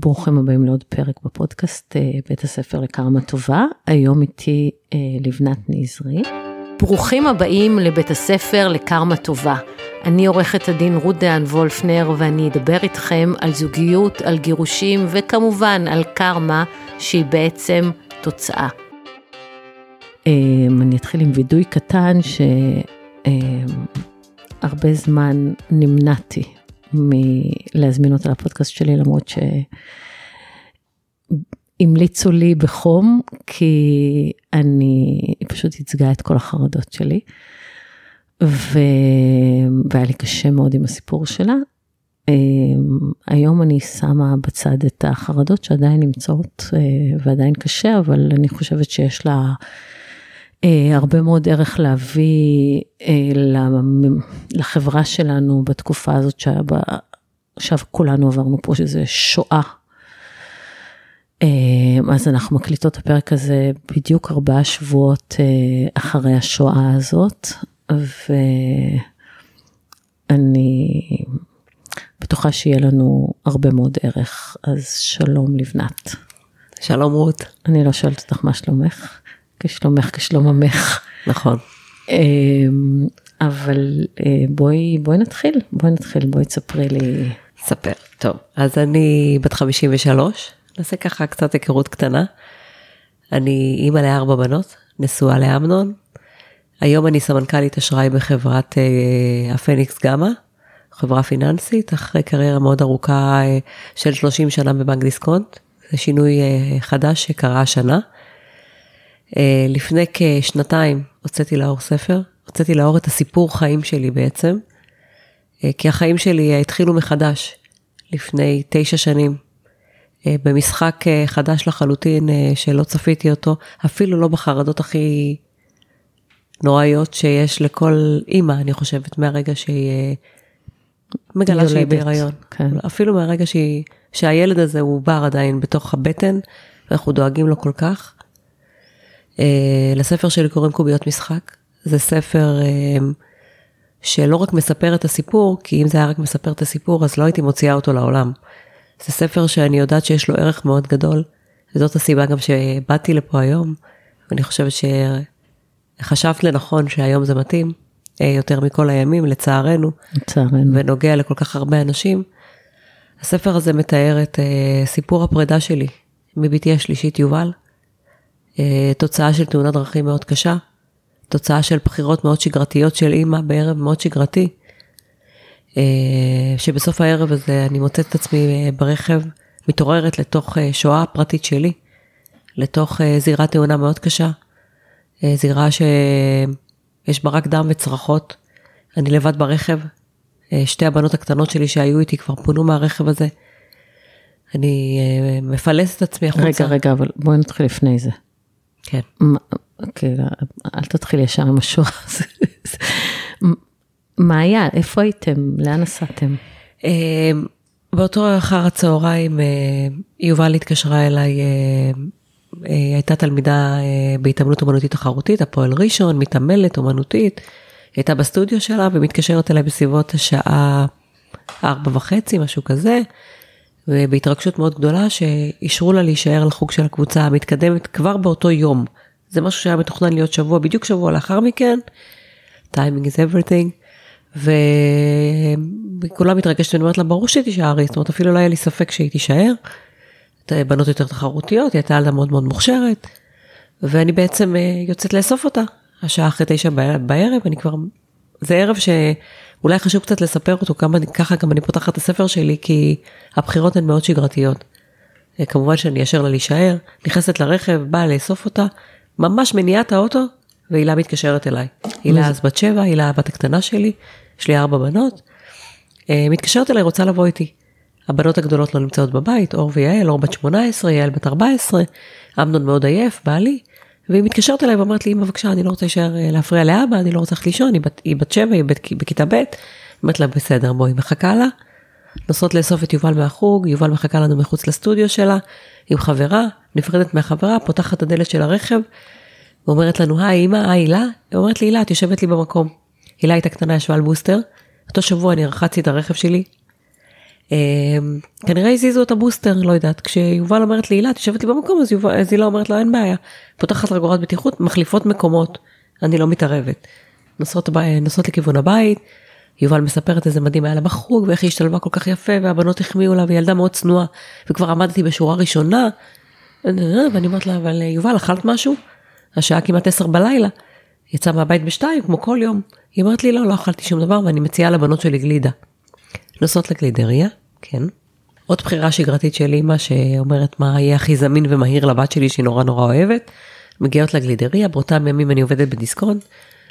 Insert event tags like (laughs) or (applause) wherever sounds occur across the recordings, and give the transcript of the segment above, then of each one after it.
ברוכים הבאים לעוד פרק בפודקאסט אה, בית הספר לקרמה טובה, היום איתי אה, לבנת נזרי. ברוכים הבאים לבית הספר לקרמה טובה. אני עורכת הדין רות דהן וולפנר ואני אדבר איתכם על זוגיות, על גירושים וכמובן על קרמה שהיא בעצם תוצאה. אה, אני אתחיל עם וידוי קטן שהרבה זמן נמנעתי מלהזמין אותה לפודקאסט שלי, למרות שהמליצו לי בחום, כי אני, פשוט ייצגה את כל החרדות שלי. ו... והיה לי קשה מאוד עם הסיפור שלה. היום אני שמה בצד את החרדות שעדיין נמצאות ועדיין קשה, אבל אני חושבת שיש לה אה, הרבה מאוד ערך להביא אה, לחברה שלנו בתקופה הזאת שעכשיו כולנו עברנו פה, שזה שואה. אה, אז אנחנו מקליטות את הפרק הזה בדיוק ארבעה שבועות אחרי השואה הזאת, ואני בטוחה שיהיה לנו הרבה מאוד ערך, אז שלום לבנת. שלום רות. אני לא שואלת אותך מה שלומך. כשלומך כשלום עמך. נכון. אמ, אבל אה, בואי, בואי נתחיל, בואי נתחיל, בואי תספרי לי. ספר, טוב, אז אני בת 53, נעשה ככה קצת היכרות קטנה. אני אימא לארבע בנות, נשואה לאמנון. היום אני סמנכ"לית אשראי בחברת אה, הפניקס גמא, חברה פיננסית, אחרי קריירה מאוד ארוכה אה, של 30 שנה בבנק דיסקונט. זה שינוי אה, חדש שקרה השנה. אה, לפני כשנתיים הוצאתי לאור ספר, הוצאתי לאור את הסיפור חיים שלי בעצם, אה, כי החיים שלי התחילו מחדש לפני תשע שנים, אה, במשחק חדש לחלוטין שלא צפיתי אותו, אפילו לא בחרדות הכי נוראיות שיש לכל אימא, אני חושבת, מהרגע שהיא מגלה שהיא בהיריון. כן. אפילו מהרגע שהיא, שהילד הזה הוא בר עדיין בתוך הבטן, ואנחנו דואגים לו כל כך. אה, לספר שלי קוראים קוביות משחק. זה ספר אה, שלא רק מספר את הסיפור, כי אם זה היה רק מספר את הסיפור, אז לא הייתי מוציאה אותו לעולם. זה ספר שאני יודעת שיש לו ערך מאוד גדול, וזאת הסיבה גם שבאתי לפה היום, ואני חושבת שחשבת לנכון שהיום זה מתאים, אה, יותר מכל הימים, לצערנו, לצערנו, ונוגע לכל כך הרבה אנשים. הספר הזה מתאר את סיפור הפרידה שלי מבתי השלישית יובל, תוצאה של תאונת דרכים מאוד קשה, תוצאה של בחירות מאוד שגרתיות של אימא בערב מאוד שגרתי, אה, שבסוף הערב הזה אני מוצאת את עצמי אה, ברכב, מתעוררת לתוך שואה פרטית שלי, לתוך זירת תאונה מאוד קשה, זירה שיש בה רק דם וצרחות, אני לבד ברכב, שתי הבנות הקטנות שלי שהיו איתי כבר פונו מהרכב הזה. אני מפלסת את עצמי החוצה. רגע, רגע, אבל בואי נתחיל לפני זה. כן. אוקיי, אל תתחיל ישר עם השואה. מה היה? איפה הייתם? לאן נסעתם? אמ, באותו אחר הצהריים אה, יובל התקשרה אליי, אה, אה, הייתה תלמידה בהתעמלות אומנותית תחרותית, הפועל ראשון, מתעמלת אומנותית, הייתה בסטודיו שלה ומתקשרת אליי בסביבות השעה ארבע וחצי, משהו כזה. ובהתרגשות מאוד גדולה שאישרו לה להישאר לחוג של הקבוצה המתקדמת כבר באותו יום. זה משהו שהיה מתוכנן להיות שבוע, בדיוק שבוע לאחר מכן, timing is everything, וכולם מתרגשת ואני אומרת לה, ברור שהיא תישארי, זאת אומרת אפילו לא היה לי ספק שהיא תישאר. בנות יותר תחרותיות, היא הייתה ילדה מאוד מאוד מוכשרת, ואני בעצם אה, יוצאת לאסוף אותה, השעה אחרי תשע בערב, אני כבר, זה ערב ש... אולי חשוב קצת לספר אותו, כמה, ככה גם אני פותחת את הספר שלי, כי הבחירות הן מאוד שגרתיות. אה, כמובן שאני אאשר לה להישאר, נכנסת לרכב, באה לאסוף אותה, ממש מניעה את האוטו, והילה מתקשרת אליי. הילה אז בת שבע, הילה הבת הקטנה שלי, יש לי ארבע בנות, אה, מתקשרת אליי, רוצה לבוא איתי. הבנות הגדולות לא נמצאות בבית, אור ויעל, אור בת 18, יעל בת 14, אמנון מאוד עייף, בעלי, והיא מתקשרת אליי ואומרת לי, אמא בבקשה, אני לא רוצה להישאר אה, להפריע לאבא, אני לא רוצה ללכת לישון, היא, בת שבע, היא בכיתה ב', אומרת לה, בסדר, בואי, מחכה לה. נוסעות לאסוף את יובל מהחוג, יובל מחכה לנו מחוץ לסטודיו שלה, עם חברה, נפרדת מהחברה, פותחת את הדלת של הרכב, ואומרת לנו, היי אמא, היי הילה, היא אומרת לי, הילה, את יושבת לי במקום. הילה הייתה קטנה, ישבה על בוסטר, אותו שבוע אני רחצתי את הרכב שלי, כנראה הזיזו את הבוסטר, לא יודעת, כשיובל אומרת לי, הילה, תשבת לי במקום, אז, יובל, אז הילה אומרת לה, אין בעיה. פותחת חגורת בטיחות, מחליפות מקומות, אני לא מתערבת. נוסעות, נוסעות לכיוון הבית, יובל מספרת איזה מדהים היה לה בחוג, ואיך היא השתלבה כל כך יפה, והבנות החמיאו לה, והיא ילדה מאוד צנועה, וכבר עמדתי בשורה ראשונה, ואני אומרת לה, אבל יובל, אכלת משהו? השעה כמעט עשר בלילה. יצא מהבית בשתיים, כמו כל יום. היא אומרת לי, לא, לא אכלתי שום דבר, ואני מציעה לבנות שלי גלידה. נוסעות לגלידריה, כן. עוד בחירה שגרתית של אימא שאומרת מה יהיה הכי זמין ומהיר לבת שלי שהיא נורא נורא אוהבת. מגיעות לגלידריה, באותם ימים אני עובדת בדיסקונט,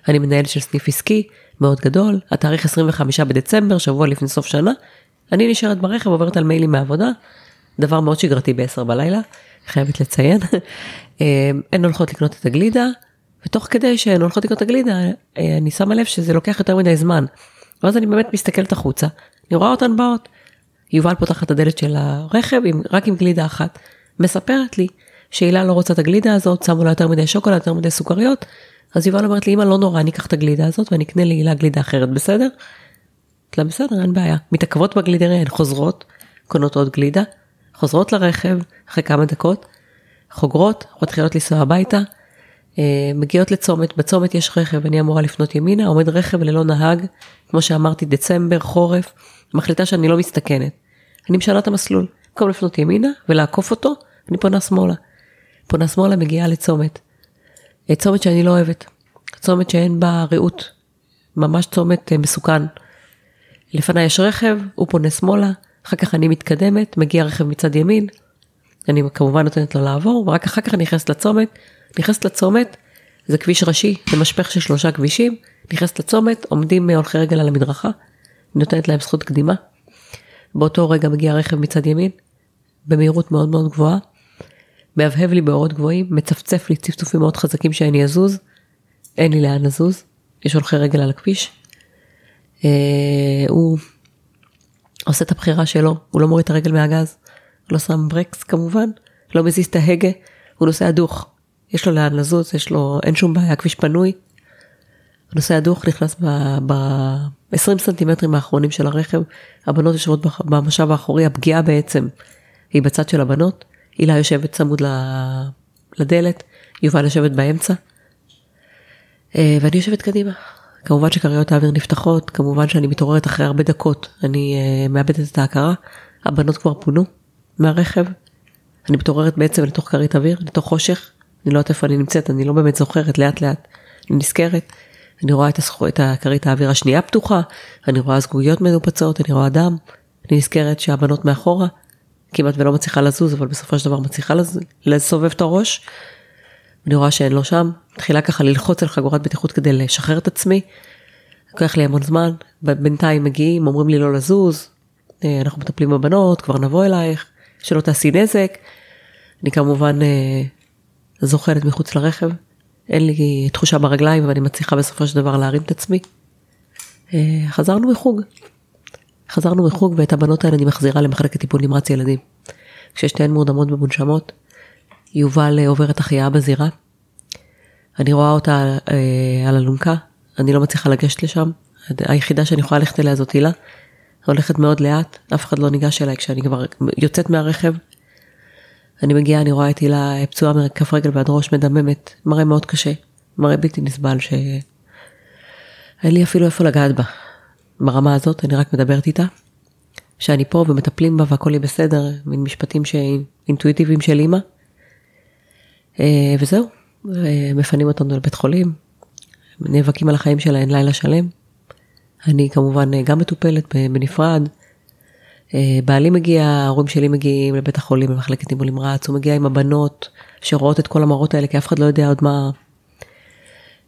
אני מנהלת של סניף עסקי מאוד גדול, התאריך 25 בדצמבר, שבוע לפני סוף שנה, אני נשארת ברכב, עוברת על מיילים מהעבודה, דבר מאוד שגרתי ב-10 בלילה, חייבת לציין. אה, הן הולכות לקנות את הגלידה, ותוך כדי שהן הולכות לקנות את הגלידה, אה, אני שמה לב שזה לוקח יותר מדי זמן. ואז אני באמת מסתכלת החוצה, אני רואה אותן באות. יובל פותחת את הדלת של הרכב עם, רק עם גלידה אחת. מספרת לי שהילה לא רוצה את הגלידה הזאת, שמו לה יותר מדי שוקולד, יותר מדי סוכריות. אז יובל אומרת לי, אמא לא נורא, אני אקח את הגלידה הזאת ואני אקנה להילה גלידה אחרת, בסדר? לה בסדר, אין בעיה. מתעכבות בגלידריה, הן חוזרות, קונות עוד גלידה, חוזרות לרכב אחרי כמה דקות, חוגרות, מתחילות לנסוע הביתה, אה, מגיעות לצומת, בצומת יש רכב, אני אמורה לפנות ימינה, עומד רכב ללא נהג, כמו שאמרתי, דצמבר, חורף, מחליטה שאני לא מסתכנת. אני משנה את המסלול, במקום לפנות ימינה ולעקוף אותו, אני פונה שמאלה. פונה שמאלה, מגיעה לצומת. אה, צומת שאני לא אוהבת, צומת שאין בה רעות, ממש צומת אה, מסוכן. לפניי יש רכב, הוא פונה שמאלה, אחר כך אני מתקדמת, מגיע רכב מצד ימין, אני כמובן נותנת לו לעבור, ורק אחר כך אני נכנסת לצומת, נכנסת לצומת, זה כביש ראשי, זה משפך של שלושה כבישים, נכנסת לצומת, עומדים הולכי רגל על המדרכה, נותנת להם זכות קדימה. באותו רגע מגיע רכב מצד ימין, במהירות מאוד מאוד גבוהה, מהבהב לי באורות גבוהים, מצפצף לי צפצופים מאוד חזקים שאני אזוז, אין לי לאן לזוז, יש הולכי רגל על הכביש. אה, הוא עושה את הבחירה שלו, הוא לא מוריד את הרגל מהגז, לא שם ברקס כמובן, לא מזיז את ההגה, הוא נוסע דוך. יש לו לאן לזוז, יש לו, אין שום בעיה, כביש פנוי. הנוסע הדוך נכנס ב-20 סנטימטרים האחרונים של הרכב, הבנות יושבות במשאב האחורי, הפגיעה בעצם היא בצד של הבנות, הילה יושבת צמוד לדלת, יובל יושבת באמצע, אה, ואני יושבת קדימה. כמובן שכריות האוויר נפתחות, כמובן שאני מתעוררת אחרי הרבה דקות, אני אה, מאבדת את ההכרה, הבנות כבר פונו מהרכב, אני מתעוררת בעצם לתוך כרית אוויר, לתוך חושך, אני לא יודעת איפה אני נמצאת, אני לא באמת זוכרת, לאט לאט אני נזכרת. אני רואה את, הסחו, את הכרית האוויר השנייה פתוחה, אני רואה זגוגיות מנופצות, אני רואה דם, אני נזכרת שהבנות מאחורה, כמעט ולא מצליחה לזוז, אבל בסופו של דבר מצליחה לז... לסובב את הראש. אני רואה שאין לו שם, מתחילה ככה ללחוץ על חגורת בטיחות כדי לשחרר את עצמי. לוקח לי המון זמן, בינתיים מגיעים, אומרים לי לא לזוז, אה, אנחנו מטפלים בבנות, כבר נבוא אלייך, שלא תעשי נזק. אני כמובן אה, זוחלת מחוץ לרכב, אין לי תחושה ברגליים ואני מצליחה בסופו של דבר להרים את עצמי. אה, חזרנו מחוג. חזרנו מחוג ואת הבנות האלה אני מחזירה למחלקת טיפול נמרץ ילדים. כששתיהן מורדמות ומונשמות, יובל אה, עוברת החייאה בזירה. אני רואה אותה אה, על אלונקה, אני לא מצליחה לגשת לשם. היחידה שאני יכולה ללכת אליה זאת הילה. הולכת מאוד לאט, אף אחד לא ניגש אליי כשאני כבר יוצאת מהרכב. אני מגיעה, אני רואה את הילה פצועה מכף רגל ועד ראש מדממת, מראה מאוד קשה, מראה בלתי נסבל שאין לי אפילו איפה לגעת בה. ברמה הזאת אני רק מדברת איתה, שאני פה ומטפלים בה והכל יהיה בסדר, מין משפטים אינטואיטיביים של אימא. אה, וזהו, מפנים אותנו לבית חולים, נאבקים על החיים שלהן לילה שלם. אני כמובן גם מטופלת בנפרד. אה, בעלי מגיע, ההורים שלי מגיעים לבית החולים במחלקת טיפול נמרץ, הוא מגיע עם הבנות שרואות את כל המראות האלה, כי אף אחד לא יודע עוד מה...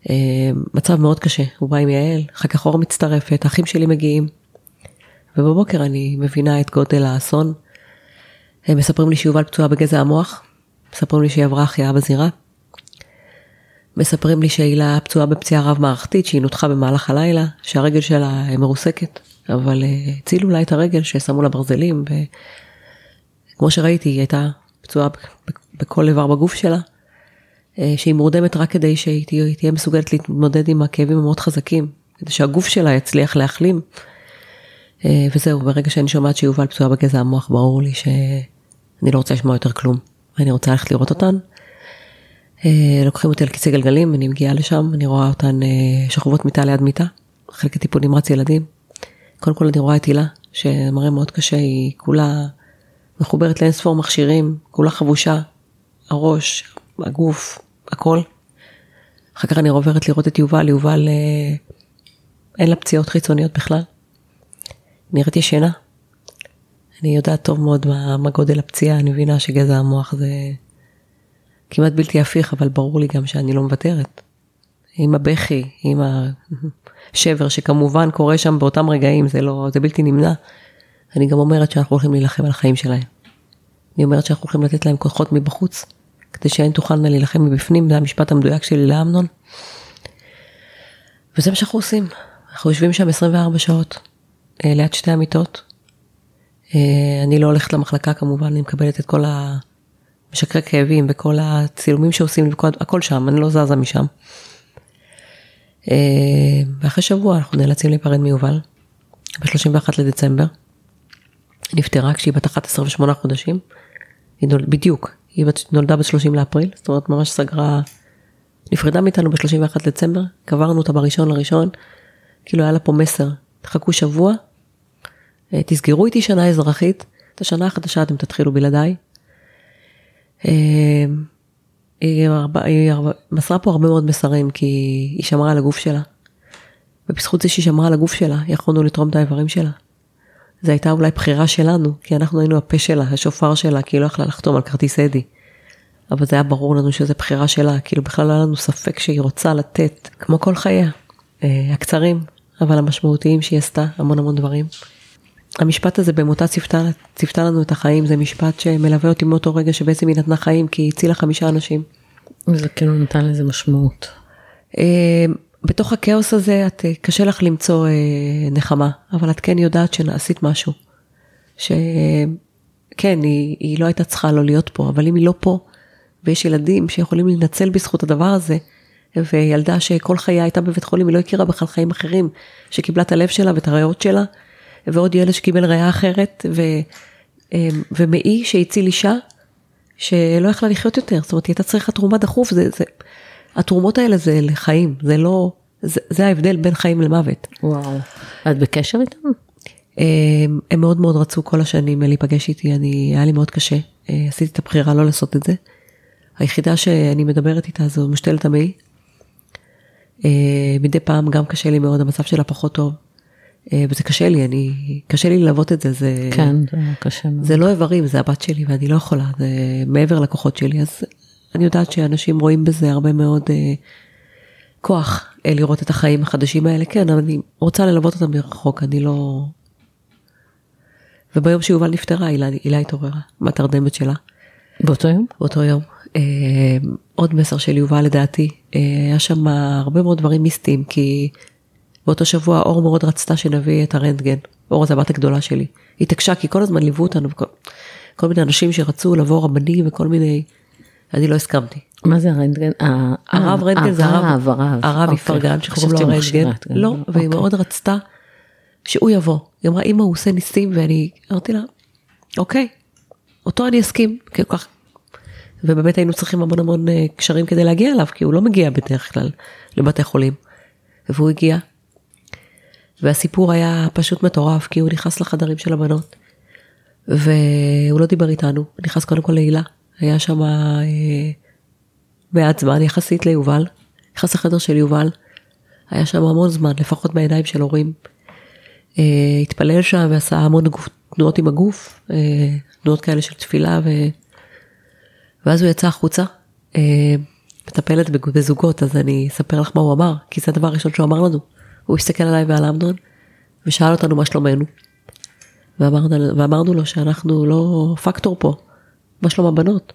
אה, מצב מאוד קשה, הוא בא עם יעל, אחר כך אור מצטרפת, האחים שלי מגיעים. ובבוקר אני מבינה את גודל האסון. הם מספרים לי שיובל פצועה בגזע המוח, מספרים לי שהיא עברה החייאה בזירה. מספרים לי שהילה פצועה בפציעה רב מערכתית, שהיא נותחה במהלך הלילה, שהרגל שלה מרוסקת, אבל אה, הצילו לה את הרגל ששמו לה ברזלים, וכמו שראיתי היא הייתה פצועה בכל איבר בגוף שלה, אה, שהיא מורדמת רק כדי שהיא תהיה, מסוגלת להתמודד עם הכאבים המאוד חזקים, כדי שהגוף שלה יצליח להחלים. אה, וזהו, ברגע שאני שומעת שיובל פצועה בגזע המוח, ברור לי שאני לא רוצה לשמוע יותר כלום. אני רוצה ללכת לראות אותן. לוקחים אותי על כיסא גלגלים, אני מגיעה לשם, אני רואה אותן שוכבות מיטה ליד מיטה, חלק טיפול נמרץ ילדים. קודם כל אני רואה את הילה, שמראה מאוד קשה, היא כולה מחוברת לאין ספור מכשירים, כולה חבושה, הראש, הגוף, הכל. אחר כך אני עוברת לראות את יובל, יובל אה, אין לה פציעות חיצוניות בכלל. נראית ישנה. אני יודעת טוב מאוד מה, מה גודל הפציעה, אני מבינה שגזע המוח זה כמעט בלתי הפיך, אבל ברור לי גם שאני לא מוותרת. עם הבכי, עם (laughs) השבר שכמובן קורה שם באותם רגעים, זה לא, זה בלתי נמנע. אני גם אומרת שאנחנו הולכים להילחם על החיים שלהם. אני אומרת שאנחנו הולכים לתת להם כוחות מבחוץ, כדי שהן תוכלנה להילחם מבפנים, זה המשפט המדויק שלי לאמנון. וזה מה שאנחנו עושים. אנחנו יושבים שם 24 שעות, אה, ליד שתי המיטות. אה, אני לא הולכת למחלקה כמובן, אני מקבלת את כל המשקרי כאבים וכל הצילומים שעושים, הכל שם, אני לא זזה משם. אה, ואחרי שבוע אנחנו נאלצים להיפרד מיובל, ב-31 לדצמבר. נפטרה כשהיא בת 11 ושמונה חודשים, היא נולד, בדיוק, היא נולדה ב-30 לאפריל, זאת אומרת ממש סגרה, נפרדה מאיתנו ב-31 לדצמבר, קברנו אותה בראשון לראשון, כאילו היה לה פה מסר, תחכו שבוע, אה, תסגרו איתי שנה אזרחית, את השנה החדשה אתם תתחילו בלעדיי. היא, הרבה, היא הרבה, מסרה פה הרבה מאוד מסרים כי היא שמרה על הגוף שלה. ובזכות זה שהיא שמרה על הגוף שלה, יכולנו לתרום את האיברים שלה. זו הייתה אולי בחירה שלנו, כי אנחנו היינו הפה שלה, השופר שלה, כי היא לא יכלה לחתום על כרטיס אדי. אבל זה היה ברור לנו שזו בחירה שלה, כאילו בכלל לא היה לנו ספק שהיא רוצה לתת, כמו כל חייה, אה, הקצרים, אבל המשמעותיים שהיא עשתה, המון המון דברים. המשפט הזה במותה ציפתה לנו את החיים, זה משפט שמלווה אותי מאותו רגע שבעצם היא נתנה חיים, כי היא הצילה חמישה אנשים. וזה כאילו נתן לזה משמעות. אה, בתוך הכאוס הזה את, אה, קשה לך למצוא אה, נחמה, אבל את כן יודעת שעשית משהו. שכן, היא, היא לא הייתה צריכה לא להיות פה, אבל אם היא לא פה, ויש ילדים שיכולים להינצל בזכות הדבר הזה, וילדה שכל חייה הייתה בבית חולים, היא לא הכירה בכלל חיים אחרים, שקיבלה את הלב שלה ואת הריאות שלה, ועוד ילד שקיבל ריאה אחרת, ו, אה, ומעי שהציל אישה שלא יכלה לחיות יותר, זאת אומרת, היא הייתה צריכה תרומה דחוף, זה, זה, התרומות האלה זה לחיים, זה לא, זה, זה ההבדל בין חיים למוות. וואו. את בקשר איתם? הם, הם מאוד מאוד רצו כל השנים להיפגש איתי, אני, היה לי מאוד קשה, אה, עשיתי את הבחירה לא לעשות את זה. היחידה שאני מדברת איתה זו משתלת המעי. אה, מדי פעם גם קשה לי מאוד, המצב שלה פחות טוב. אה, וזה קשה לי, אני, קשה לי ללוות את זה, זה... כן, זה קשה מאוד. זה לא איברים, זה הבת שלי ואני לא יכולה, זה מעבר לכוחות שלי, אז אני יודעת שאנשים רואים בזה הרבה מאוד אה, כוח אה, לראות את החיים החדשים האלה, כן, אבל אני רוצה ללוות אותם מרחוק, אני לא... וביום שיובל נפטרה, הילה, הילה התעוררה מהתרדמת שלה. באותו יום? באותו יום. אה, עוד מסר של יובל לדעתי, אה, היה שם הרבה מאוד דברים מיסטיים, כי באותו שבוע אור מאוד רצתה שנביא את הרנטגן. אור זה הבת הגדולה שלי. היא התעקשה כי כל הזמן ליוו אותנו, כל, כל מיני אנשים שרצו לבוא רבנים וכל מיני אני לא הסכמתי. מה זה הרנטגן? הרב רנטגן זה הרב, הרב, הרב איפרגן שקוראים לו רנטגן. לא, והיא אוקיי. מאוד רצתה שהוא יבוא. היא אמרה, אמא הוא עושה ניסים, ואני אמרתי לה, אוקיי, אותו אני אסכים, כי כל כך... ובאמת היינו צריכים המון המון אה, קשרים כדי להגיע אליו, כי הוא לא מגיע בדרך כלל לבתי חולים. והוא הגיע, והסיפור היה פשוט מטורף, כי הוא נכנס לחדרים של הבנות, והוא לא דיבר איתנו, הוא נכנס קודם כל להילה, היה שם אה, מעט זמן יחסית ליובל, נכנס לחדר של יובל, היה שם המון זמן, לפחות בעיניים של הורים. אה, התפלל שם ועשה המון תנועות עם הגוף, אה, תנועות כאלה של תפילה, ו... ואז הוא יצא החוצה, אה, מטפלת בזוגות, אז אני אספר לך מה הוא אמר, כי זה הדבר הראשון שהוא אמר לנו. הוא הסתכל עליי ועל אמנון, ושאל אותנו מה שלומנו. ואמרנו, ואמרנו לו שאנחנו לא פקטור פה, מה שלום הבנות?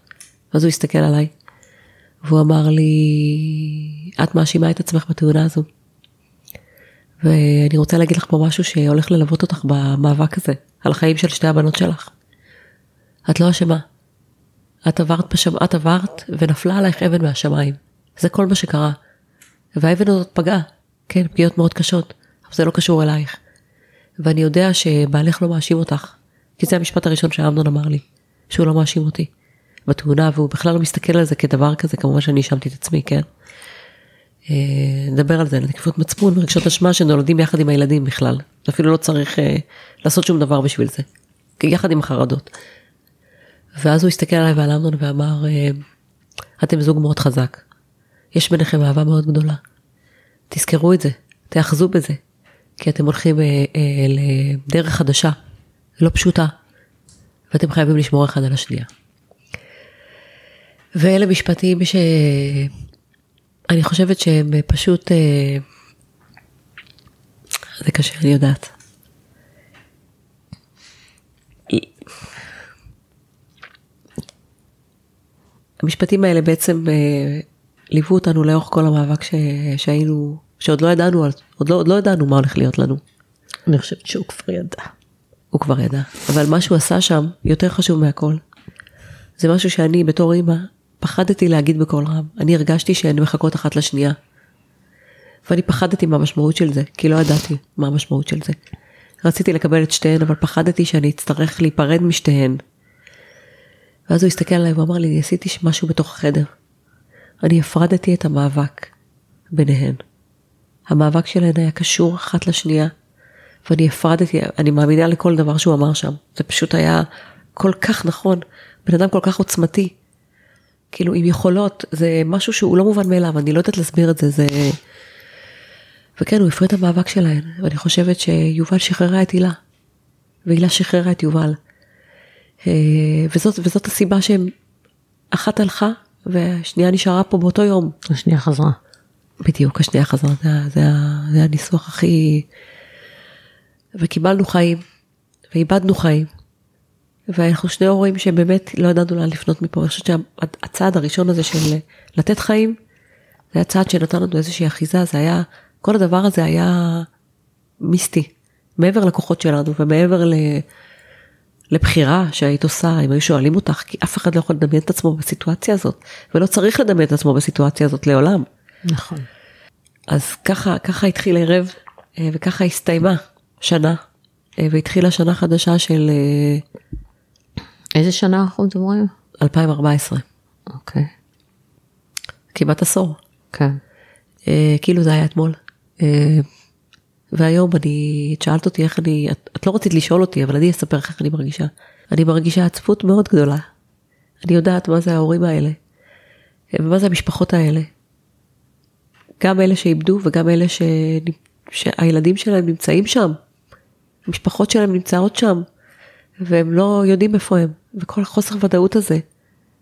ואז הוא הסתכל עליי, והוא אמר לי, את מאשימה את עצמך בתאונה הזו. ואני רוצה להגיד לך פה משהו שהולך ללוות אותך במאבק הזה, על החיים של שתי הבנות שלך. את לא אשמה. את עברת, בשם... את עברת ונפלה עלייך אבן מהשמיים. זה כל מה שקרה. והאבן הזאת פגעה, כן, פגיעות מאוד קשות, אבל זה לא קשור אלייך. ואני יודע שבעלך לא מאשים אותך, כי זה המשפט הראשון שאמנון אמר לי, שהוא לא מאשים אותי בתאונה, והוא בכלל לא מסתכל על זה כדבר כזה, כמובן שאני האשמתי את עצמי, כן? אה, נדבר על זה, על תקיפות מצפון ורגשות אשמה שנולדים יחד עם הילדים בכלל. אפילו לא צריך אה, לעשות שום דבר בשביל זה, יחד עם החרדות. ואז הוא הסתכל עליי ועל אמנון ואמר, אה, אתם זוג מאוד חזק, יש ביניכם אהבה מאוד גדולה. תזכרו את זה, תאחזו בזה, כי אתם הולכים אה, אה, לדרך חדשה, לא פשוטה, ואתם חייבים לשמור אחד על השנייה. ואלה משפטים שאני חושבת שהם פשוט, אה, זה קשה, אני יודעת. המשפטים האלה בעצם אה, ליוו אותנו לאורך כל המאבק ש... שהיינו, שעוד לא ידענו, עוד לא, עוד לא ידענו מה הולך להיות לנו. אני חושבת שהוא כבר ידע. הוא כבר ידע, אבל מה שהוא עשה שם יותר חשוב מהכל. זה משהו שאני בתור אימא פחדתי להגיד בקול רם, אני הרגשתי שהן מחכות אחת לשנייה. ואני פחדתי מהמשמעות של זה, כי לא ידעתי מה המשמעות של זה. רציתי לקבל את שתיהן, אבל פחדתי שאני אצטרך להיפרד משתיהן. ואז הוא הסתכל עליי ואמר לי, עשיתי משהו בתוך החדר. אני הפרדתי את המאבק ביניהן. המאבק שלהן היה קשור אחת לשנייה, ואני הפרדתי, אני מאמינה לכל דבר שהוא אמר שם. זה פשוט היה כל כך נכון, בן אדם כל כך עוצמתי. כאילו עם יכולות, זה משהו שהוא לא מובן מאליו, אני לא יודעת להסביר את זה, זה... וכן, הוא הפריד את המאבק שלהן, ואני חושבת שיובל שחררה את הילה, והילה שחררה את יובל. אה, וזאת, וזאת הסיבה שהם, אחת הלכה והשנייה נשארה פה באותו יום. השנייה חזרה. בדיוק, השנייה חזרה, זה, זה, זה הניסוח הכי... וקיבלנו חיים, ואיבדנו חיים. ואנחנו שני הורים שבאמת לא ידענו לאן לפנות מפה. אני חושבת שהצעד הראשון הזה של לתת חיים, זה היה צעד שנתן לנו איזושהי אחיזה, זה היה, כל הדבר הזה היה מיסטי. מעבר לכוחות שלנו ומעבר ל... לבחירה שהיית עושה, אם היו שואלים אותך, כי אף אחד לא יכול לדמיין את עצמו בסיטואציה הזאת, ולא צריך לדמיין את עצמו בסיטואציה הזאת לעולם. נכון. אז ככה, ככה התחיל ערב, אה, וככה הסתיימה שנה, אה, והתחילה שנה חדשה של... אה, איזה שנה אנחנו מדברים? 2014. אוקיי. כמעט עשור. כן. כאילו זה היה אתמול. והיום אני, את שאלת אותי איך אני, את, את לא רצית לשאול אותי, אבל אני אספר לך איך אני מרגישה. אני מרגישה עצבות מאוד גדולה. אני יודעת מה זה ההורים האלה, ומה זה המשפחות האלה. גם אלה שאיבדו וגם אלה ש... שהילדים שלהם נמצאים שם. המשפחות שלהם נמצאות שם, והם לא יודעים איפה הם. וכל החוסר ודאות הזה,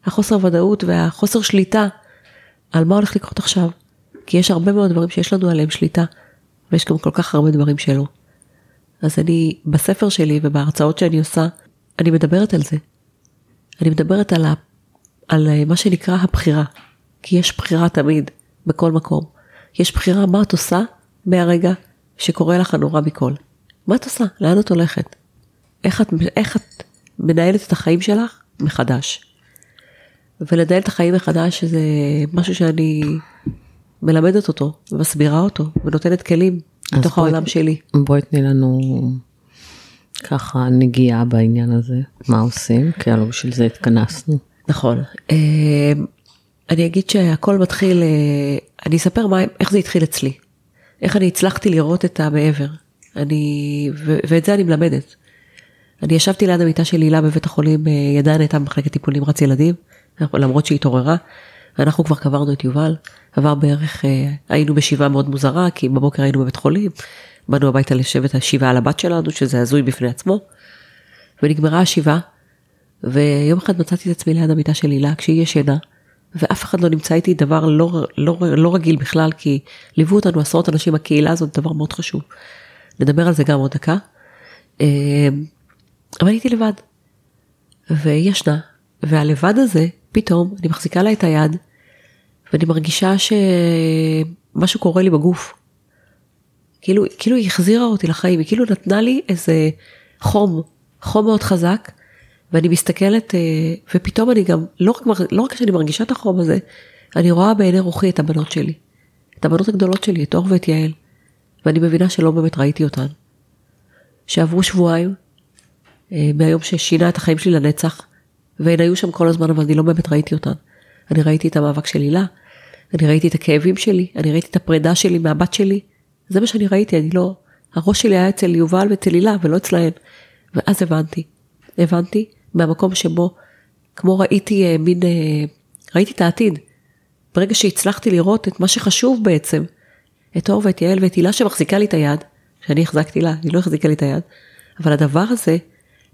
החוסר ודאות והחוסר שליטה על מה הולך לקרות עכשיו. כי יש הרבה מאוד דברים שיש לנו עליהם שליטה. ויש גם כל כך הרבה דברים שלא. אז אני, בספר שלי ובהרצאות שאני עושה, אני מדברת על זה. אני מדברת על, ה, על אה, מה שנקרא הבחירה. כי יש בחירה תמיד, בכל מקום. יש בחירה מה את עושה מהרגע שקורה לך הנורא מכל. מה את עושה? לאן את הולכת? איך את, איך את מנהלת את החיים שלך מחדש? ולנהל את החיים מחדש זה משהו שאני מלמדת אותו ומסבירה אותו ונותנת כלים בתוך העולם שלי. בואי תני לנו ככה נגיעה בעניין הזה, מה עושים? כי הלוא בשביל זה התכנסנו. נכון. אה, אני אגיד שהכל מתחיל, אה, אני אספר מה, איך זה התחיל אצלי. איך אני הצלחתי לראות את המעבר. אני, ו, ואת זה אני מלמדת. אני ישבתי ליד המיטה של הילה בבית החולים, אה, ידעה נהייתה במחלקת טיפול נמרץ ילדים, למרות שהיא התעוררה, ואנחנו כבר קברנו את יובל. עבר בערך, אה, היינו בשבעה מאוד מוזרה, כי בבוקר היינו בבית חולים, באנו הביתה לשבת השבעה על הבת שלנו, שזה הזוי בפני עצמו, ונגמרה השבעה, ויום אחד מצאתי את עצמי ליד המיטה של הילה כשהיא ישנה, ואף אחד לא נמצא איתי, דבר לא, לא, לא רגיל בכלל, כי ליוו אותנו עשרות אנשים, הקהילה הזאת דבר מאוד חשוב. נדבר על זה גם עוד דקה. אה, אבל הייתי לבד. והיא ישנה, והלבד הזה, פתאום, אני מחזיקה לה את היד, ואני מרגישה שמשהו קורה לי בגוף. כאילו, כאילו היא החזירה אותי לחיים, היא כאילו נתנה לי איזה חום, חום מאוד חזק, ואני מסתכלת, אה, ופתאום אני גם, לא רק, לא רק שאני מרגישה את החום הזה, אני רואה בעיני רוחי את הבנות שלי, את הבנות הגדולות שלי, את אור ואת יעל, ואני מבינה שלא באמת ראיתי אותן. שעברו שבועיים אה, מהיום ששינה את החיים שלי לנצח, והן היו שם כל הזמן, אבל אני לא באמת ראיתי אותן. אני ראיתי את המאבק של הילה, אני ראיתי את הכאבים שלי, אני ראיתי את הפרידה שלי מהבת שלי, זה מה שאני ראיתי, אני לא... הראש שלי היה אצל יובל ואצל הילה ולא אצלהן. ואז הבנתי, הבנתי מהמקום שבו, כמו ראיתי אה, מין, אה, ראיתי את העתיד. ברגע שהצלחתי לראות את מה שחשוב בעצם, את אור ואת יעל ואת הילה שמחזיקה לי את היד, שאני החזקתי לה, היא לא החזיקה לי את היד, אבל הדבר הזה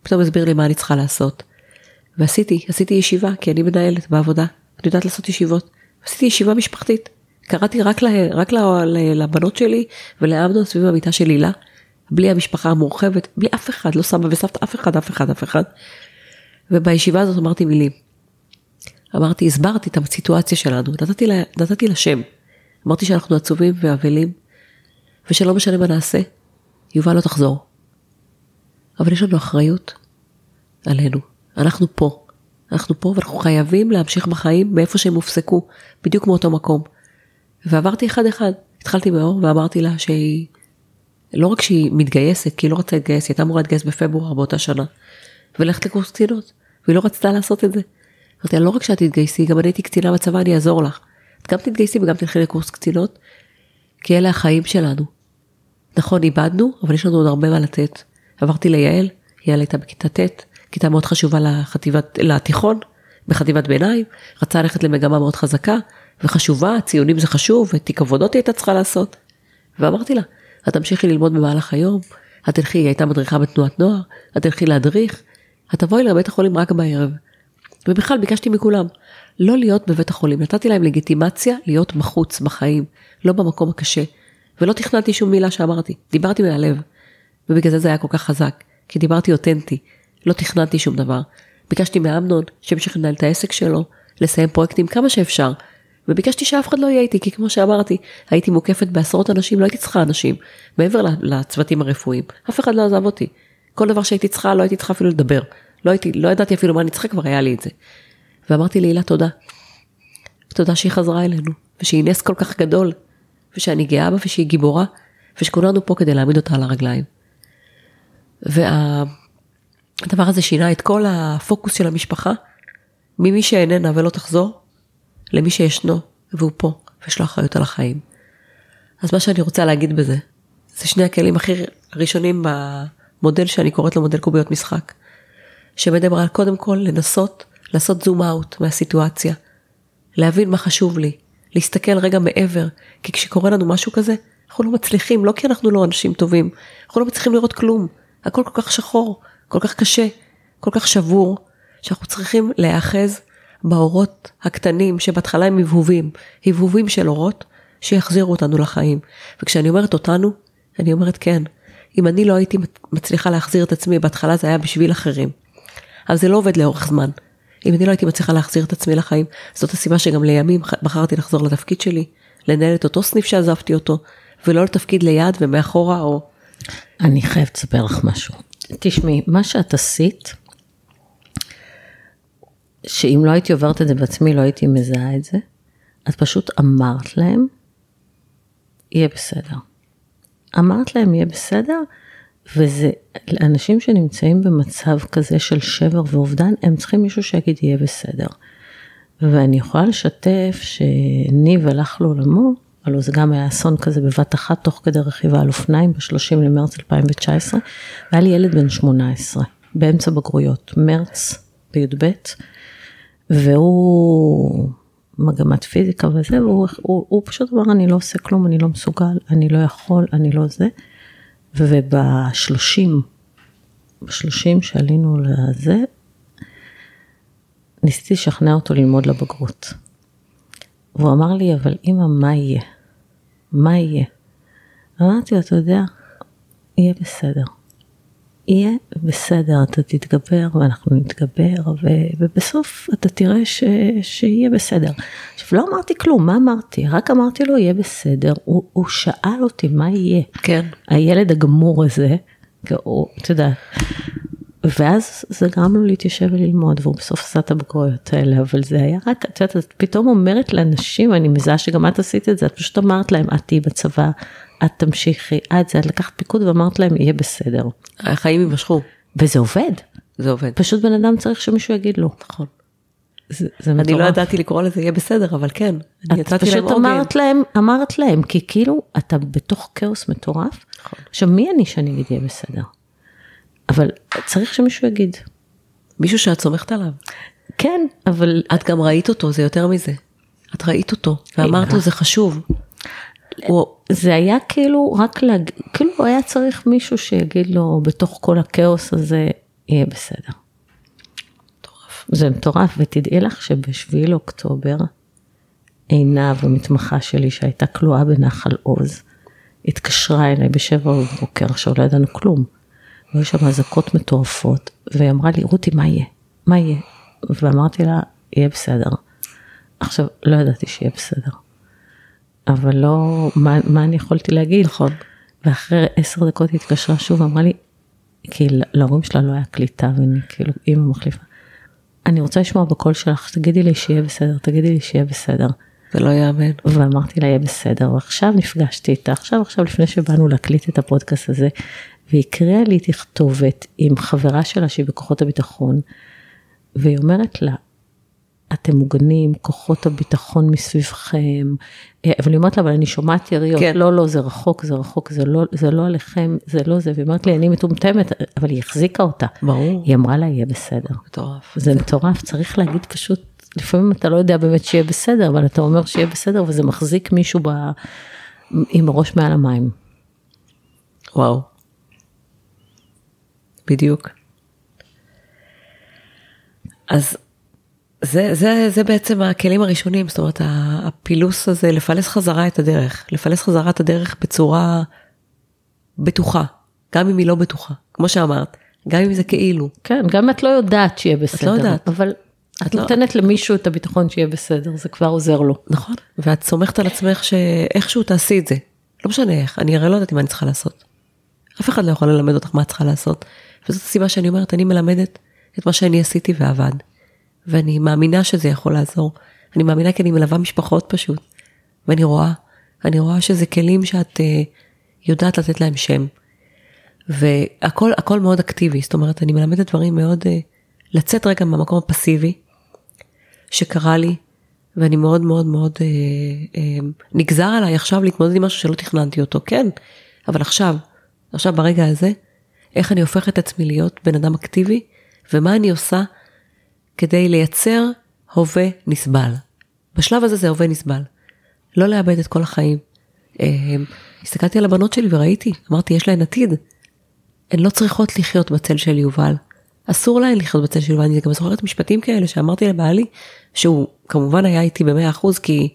פתאום הסביר לי מה אני צריכה לעשות. ועשיתי, עשיתי ישיבה, כי אני מנהלת בעבודה, אני יודעת לעשות ישיבות. עשיתי ישיבה משפחתית. קראתי רק, לה, רק לה, לבנות שלי ולאמנון סביב המיטה של הילה, בלי המשפחה המורחבת, בלי אף אחד, לא סבא וסבתא, אף אחד, אף אחד, אף אחד. ובישיבה הזאת אמרתי מילים. אמרתי, הסברתי את הסיטואציה שלנו, נתתי לה, נתתי לה שם. אמרתי שאנחנו עצובים ואבלים, ושלא משנה מה נעשה, יובל לא תחזור. אבל יש לנו אחריות עלינו, אנחנו פה. אנחנו פה ואנחנו חייבים להמשיך בחיים מאיפה שהם הופסקו, בדיוק מאותו מקום. ועברתי אחד אחד, התחלתי מאור ואמרתי לה שהיא, לא רק שהיא מתגייסת, כי היא לא רצתה להתגייס, היא הייתה אמורה להתגייס בפברואר באותה שנה, וללכת לקורס קצינות, והיא לא רצתה לעשות את זה. אמרתי לה, לא רק שאת תתגייסי, גם אני הייתי קצינה בצבא, אני אעזור לך. את גם תתגייסי וגם תלכי לקורס קצינות, כי אלה החיים שלנו. נכון, איבדנו, אבל יש לנו עוד הרבה מה לתת. עברתי ליעל, יעל הייתה בכיתה ט', כיתה מאוד חשובה לחטיבת, לתיכון, בחטיבת ביניים, רצה ללכת למגמה מאוד חזקה וחשובה, ציונים זה חשוב, ותיק עבודות היא הייתה צריכה לעשות. ואמרתי לה, את תמשיכי ללמוד במהלך היום, את תלכי, היא הייתה מדריכה בתנועת נוער, את תלכי להדריך, את תבואי לבית החולים רק בערב. ובכלל ביקשתי מכולם, לא להיות בבית החולים, נתתי להם לגיטימציה להיות בחוץ, בחיים, לא במקום הקשה. ולא תכננתי שום מילה שאמרתי, דיברתי מהלב. ובגלל זה זה היה כל כך חזק, כי דיברתי אותנטי, לא תכננתי שום דבר. ביקשתי מאמנון שימשיך לנהל את העסק שלו, לסיים פרויקטים כמה שאפשר. וביקשתי שאף אחד לא יהיה איתי, כי כמו שאמרתי, הייתי מוקפת בעשרות אנשים, לא הייתי צריכה אנשים, מעבר לצוותים הרפואיים. אף אחד לא עזב אותי. כל דבר שהייתי צריכה, לא הייתי צריכה אפילו לדבר. לא הייתי, לא ידעתי אפילו מה אני צריכה, כבר היה לי את זה. ואמרתי להילה תודה. תודה שהיא חזרה אלינו, ושהיא נס כל כך גדול, ושאני גאה בה ושהיא גיבורה, ושכולנו פה כדי להעמיד אותה על הרגליים. וה... הדבר הזה שינה את כל הפוקוס של המשפחה, ממי שאיננה ולא תחזור, למי שישנו והוא פה, ויש לו אחריות על החיים. אז מה שאני רוצה להגיד בזה, זה שני הכלים הכי ראשונים במודל שאני קוראת לו מודל קוביות משחק, שמדבר על קודם כל לנסות לעשות זום אאוט מהסיטואציה, להבין מה חשוב לי, להסתכל רגע מעבר, כי כשקורה לנו משהו כזה, אנחנו לא מצליחים, לא כי אנחנו לא אנשים טובים, אנחנו לא מצליחים לראות כלום, הכל כל כך שחור, כל כך קשה, כל כך שבור, שאנחנו צריכים להיאחז באורות הקטנים שבהתחלה הם הבהובים, הבהובים של אורות שיחזירו אותנו לחיים. וכשאני אומרת אותנו, אני אומרת כן. אם אני לא הייתי מצליחה להחזיר את עצמי, בהתחלה זה היה בשביל אחרים. אבל זה לא עובד לאורך זמן. אם אני לא הייתי מצליחה להחזיר את עצמי לחיים, זאת הסיבה שגם לימים בחרתי לחזור לתפקיד שלי, לנהל את אותו סניף שעזבתי אותו, ולא לתפקיד ליד ומאחורה או... אני חייבת לספר לך משהו. תשמעי, מה שאת עשית, שאם לא הייתי עוברת את זה בעצמי, לא הייתי מזהה את זה, את פשוט אמרת להם, יהיה בסדר. אמרת להם, יהיה בסדר, וזה, אנשים שנמצאים במצב כזה של שבר ואובדן, הם צריכים מישהו שיגיד, יהיה בסדר. ואני יכולה לשתף שניב הלך לעולמו, הלוא זה גם היה אסון כזה בבת אחת, תוך כדי רכיבה על אופניים ב-30 למרץ 2019, והיה לי ילד בן 18, באמצע בגרויות, מרץ בי"ב, והוא מגמת פיזיקה וזה, והוא הוא, הוא פשוט אמר, אני לא עושה כלום, אני לא מסוגל, אני לא יכול, אני לא זה. ובשלושים, בשלושים שעלינו לזה, ניסיתי לשכנע אותו ללמוד לבגרות. והוא אמר לי, אבל אמא, מה יהיה? מה יהיה? אמרתי לו, אתה יודע, יהיה בסדר. יהיה בסדר, אתה תתגבר ואנחנו נתגבר, ו, ובסוף אתה תראה ש, שיהיה בסדר. עכשיו, לא אמרתי כלום, מה אמרתי? רק אמרתי לו, יהיה בסדר. הוא, הוא שאל אותי, מה יהיה? כן. הילד הגמור הזה, הוא, אתה יודע, ואז זה גרם לו להתיישב וללמוד, והוא בסוף עשה את הבגרויות האלה, אבל זה היה רק, את יודעת, את פתאום אומרת לאנשים, אני מזהה שגם את עשית את זה, את פשוט אמרת להם, את תהיי בצבא, את תמשיכי, את זה, את לקחת פיקוד ואמרת להם, יהיה בסדר. החיים יימשכו, וזה עובד, זה עובד. פשוט בן אדם צריך שמישהו יגיד לו. נכון. זה, זה אני לא מטורף. ידעתי לקרוא לזה יהיה בסדר, אבל כן. את להם פשוט עוגן. אמרת להם, אמרת להם, כי כאילו אתה בתוך כאוס מטורף. נכון. עכשיו מי אני שאני אגיד יהיה בסדר? אבל צריך שמישהו יגיד. מישהו שאת סומכת עליו. כן, אבל את גם ראית אותו, זה יותר מזה. את ראית אותו, ואמרת לו זה חשוב. הוא, זה היה כאילו רק להג... כאילו היה צריך מישהו שיגיד לו בתוך כל הכאוס הזה יהיה בסדר. מטורף. זה מטורף ותדעי לך שבשביעי לאוקטובר עינב המתמחה שלי שהייתה כלואה בנחל עוז התקשרה אליי בשבע בבוקר עכשיו לא ידענו כלום. והיו שם אזעקות מטורפות והיא אמרה לי רותי מה יהיה? מה יהיה? ואמרתי לה יהיה בסדר. עכשיו לא ידעתי שיהיה בסדר. אבל לא מה, מה אני יכולתי להגיד נכון. ואחרי עשר דקות היא התקשרה שוב ואמרה לי כי להורים שלה לא היה קליטה ואני כאילו אימא מחליפה. אני רוצה לשמוע בקול שלך תגידי לי שיהיה בסדר תגידי לי שיהיה בסדר. זה לא יאמן. ואמרתי לה יהיה בסדר ועכשיו נפגשתי איתה עכשיו עכשיו לפני שבאנו להקליט את הפודקאסט הזה והיא הקריאה לי תכתובת עם חברה שלה שהיא בכוחות הביטחון והיא אומרת לה אתם מוגנים כוחות הביטחון מסביבכם אבל היא אומרת לה אבל אני שומעת יריות כן. לא לא זה רחוק זה רחוק זה לא זה לא עליכם זה לא זה והיא אומרת לי אני מטומטמת אבל היא החזיקה אותה ברור. היא אמרה לה יהיה בסדר. מטורף. זה מטורף, צריך להגיד פשוט, לפעמים אתה לא יודע באמת שיהיה בסדר, אבל אתה אומר שיהיה בסדר וזה מחזיק מישהו ב... עם הראש מעל המים. וואו. בדיוק. אז זה, זה, זה בעצם הכלים הראשונים, זאת אומרת הפילוס הזה, לפלס חזרה את הדרך, לפלס חזרה את הדרך בצורה בטוחה, גם אם היא לא בטוחה, כמו שאמרת, גם אם זה כאילו, כן, גם את לא יודעת שיהיה בסדר, יודעת. אבל את את לא- נותנת למישהו את הביטחון שיהיה בסדר, זה כבר עוזר לו. נכון, ואת סומכת על עצמך שאיכשהו תעשי את זה, לא משנה איך, אני הרי לא יודעת מה אני צריכה לעשות. אף אחד לא יכול ללמד אותך מה את צריכה לעשות, וזאת הסיבה שאני אומרת, אני מלמדת את מה שאני עשיתי ועבד, ואני מאמינה שזה יכול לעזור. אני מאמינה כי אני מלווה משפחות פשוט, ואני רואה, אני רואה שזה כלים שאת uh, יודעת לתת להם שם. והכל הכל מאוד אקטיבי, זאת אומרת, אני מלמדת דברים מאוד, uh, לצאת רגע מהמקום הפסיבי, שקרה לי, ואני מאוד מאוד מאוד אה, אה, נגזר עליי עכשיו להתמודד עם משהו שלא תכננתי אותו, כן, אבל עכשיו, עכשיו ברגע הזה, איך אני הופך את עצמי להיות בן אדם אקטיבי, ומה אני עושה כדי לייצר הווה נסבל. בשלב הזה זה הווה נסבל. לא לאבד את כל החיים. אה, הסתכלתי על הבנות שלי וראיתי, אמרתי, יש להן עתיד. הן לא צריכות לחיות בצל של יובל. אסור להן לחיות בצל של יובל. אני גם זוכרת משפטים כאלה שאמרתי לבעלי, שהוא כמובן היה איתי במאה אחוז, כי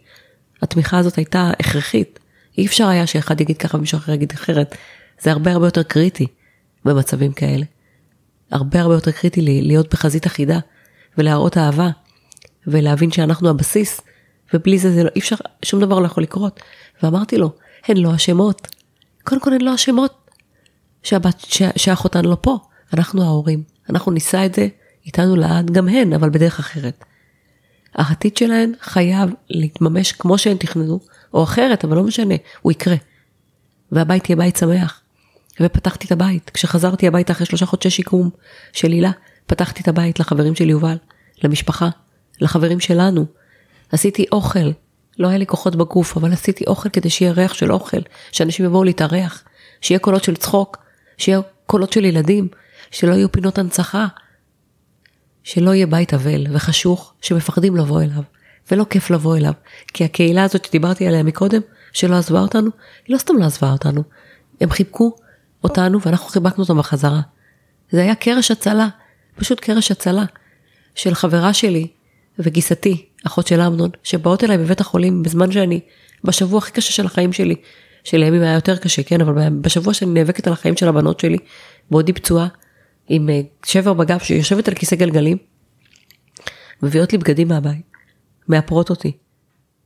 התמיכה הזאת הייתה הכרחית. אי אפשר היה שאחד יגיד ככה ומישהו אחר יגיד אחרת. זה הרבה הרבה יותר קריטי במצבים כאלה. הרבה הרבה יותר קריטי לי- להיות בחזית אחידה, ולהראות אהבה, ולהבין שאנחנו הבסיס, ובלי זה, זה לא, אי אפשר, שום דבר לא יכול לקרות. ואמרתי לו, הן לא אשמות. קודם כל הן לא אשמות שהבת, שה, שאחותן לא פה, אנחנו ההורים. אנחנו נישא את זה איתנו לעד, גם הן, אבל בדרך אחרת. העתיד שלהן חייב להתממש כמו שהן תכננו, או אחרת, אבל לא משנה, הוא יקרה. והבית יהיה בית שמח. ופתחתי את הבית. כשחזרתי הביתה אחרי שלושה חודשי שיקום של הילה, פתחתי את הבית לחברים של יובל, למשפחה, לחברים שלנו. עשיתי אוכל, לא היה לי כוחות בגוף, אבל עשיתי אוכל כדי שיהיה ריח של אוכל, שאנשים יבואו להתארח, שיהיה קולות של צחוק, שיהיה קולות של ילדים, שלא יהיו פינות הנצחה, שלא יהיה בית אבל וחשוך שמפחדים לבוא אליו, ולא כיף לבוא אליו, כי הקהילה הזאת שדיברתי עליה מקודם, שלא עזבה אותנו, היא לא סתם לא עזבה אותנו, הם חיבקו אותנו ואנחנו חיבקנו אותם בחזרה. זה היה קרש הצלה, פשוט קרש הצלה, של חברה שלי וגיסתי, אחות של אמנון, שבאות אליי בבית החולים בזמן שאני, בשבוע הכי קשה של החיים שלי, שלימים היה יותר קשה, כן, אבל בשבוע שאני נאבקת על החיים של הבנות שלי, בעודי פצועה, עם אה, שבר בגב, שיושבת על כיסא גלגלים, מביאות לי בגדים מהבית, מאפרות אותי,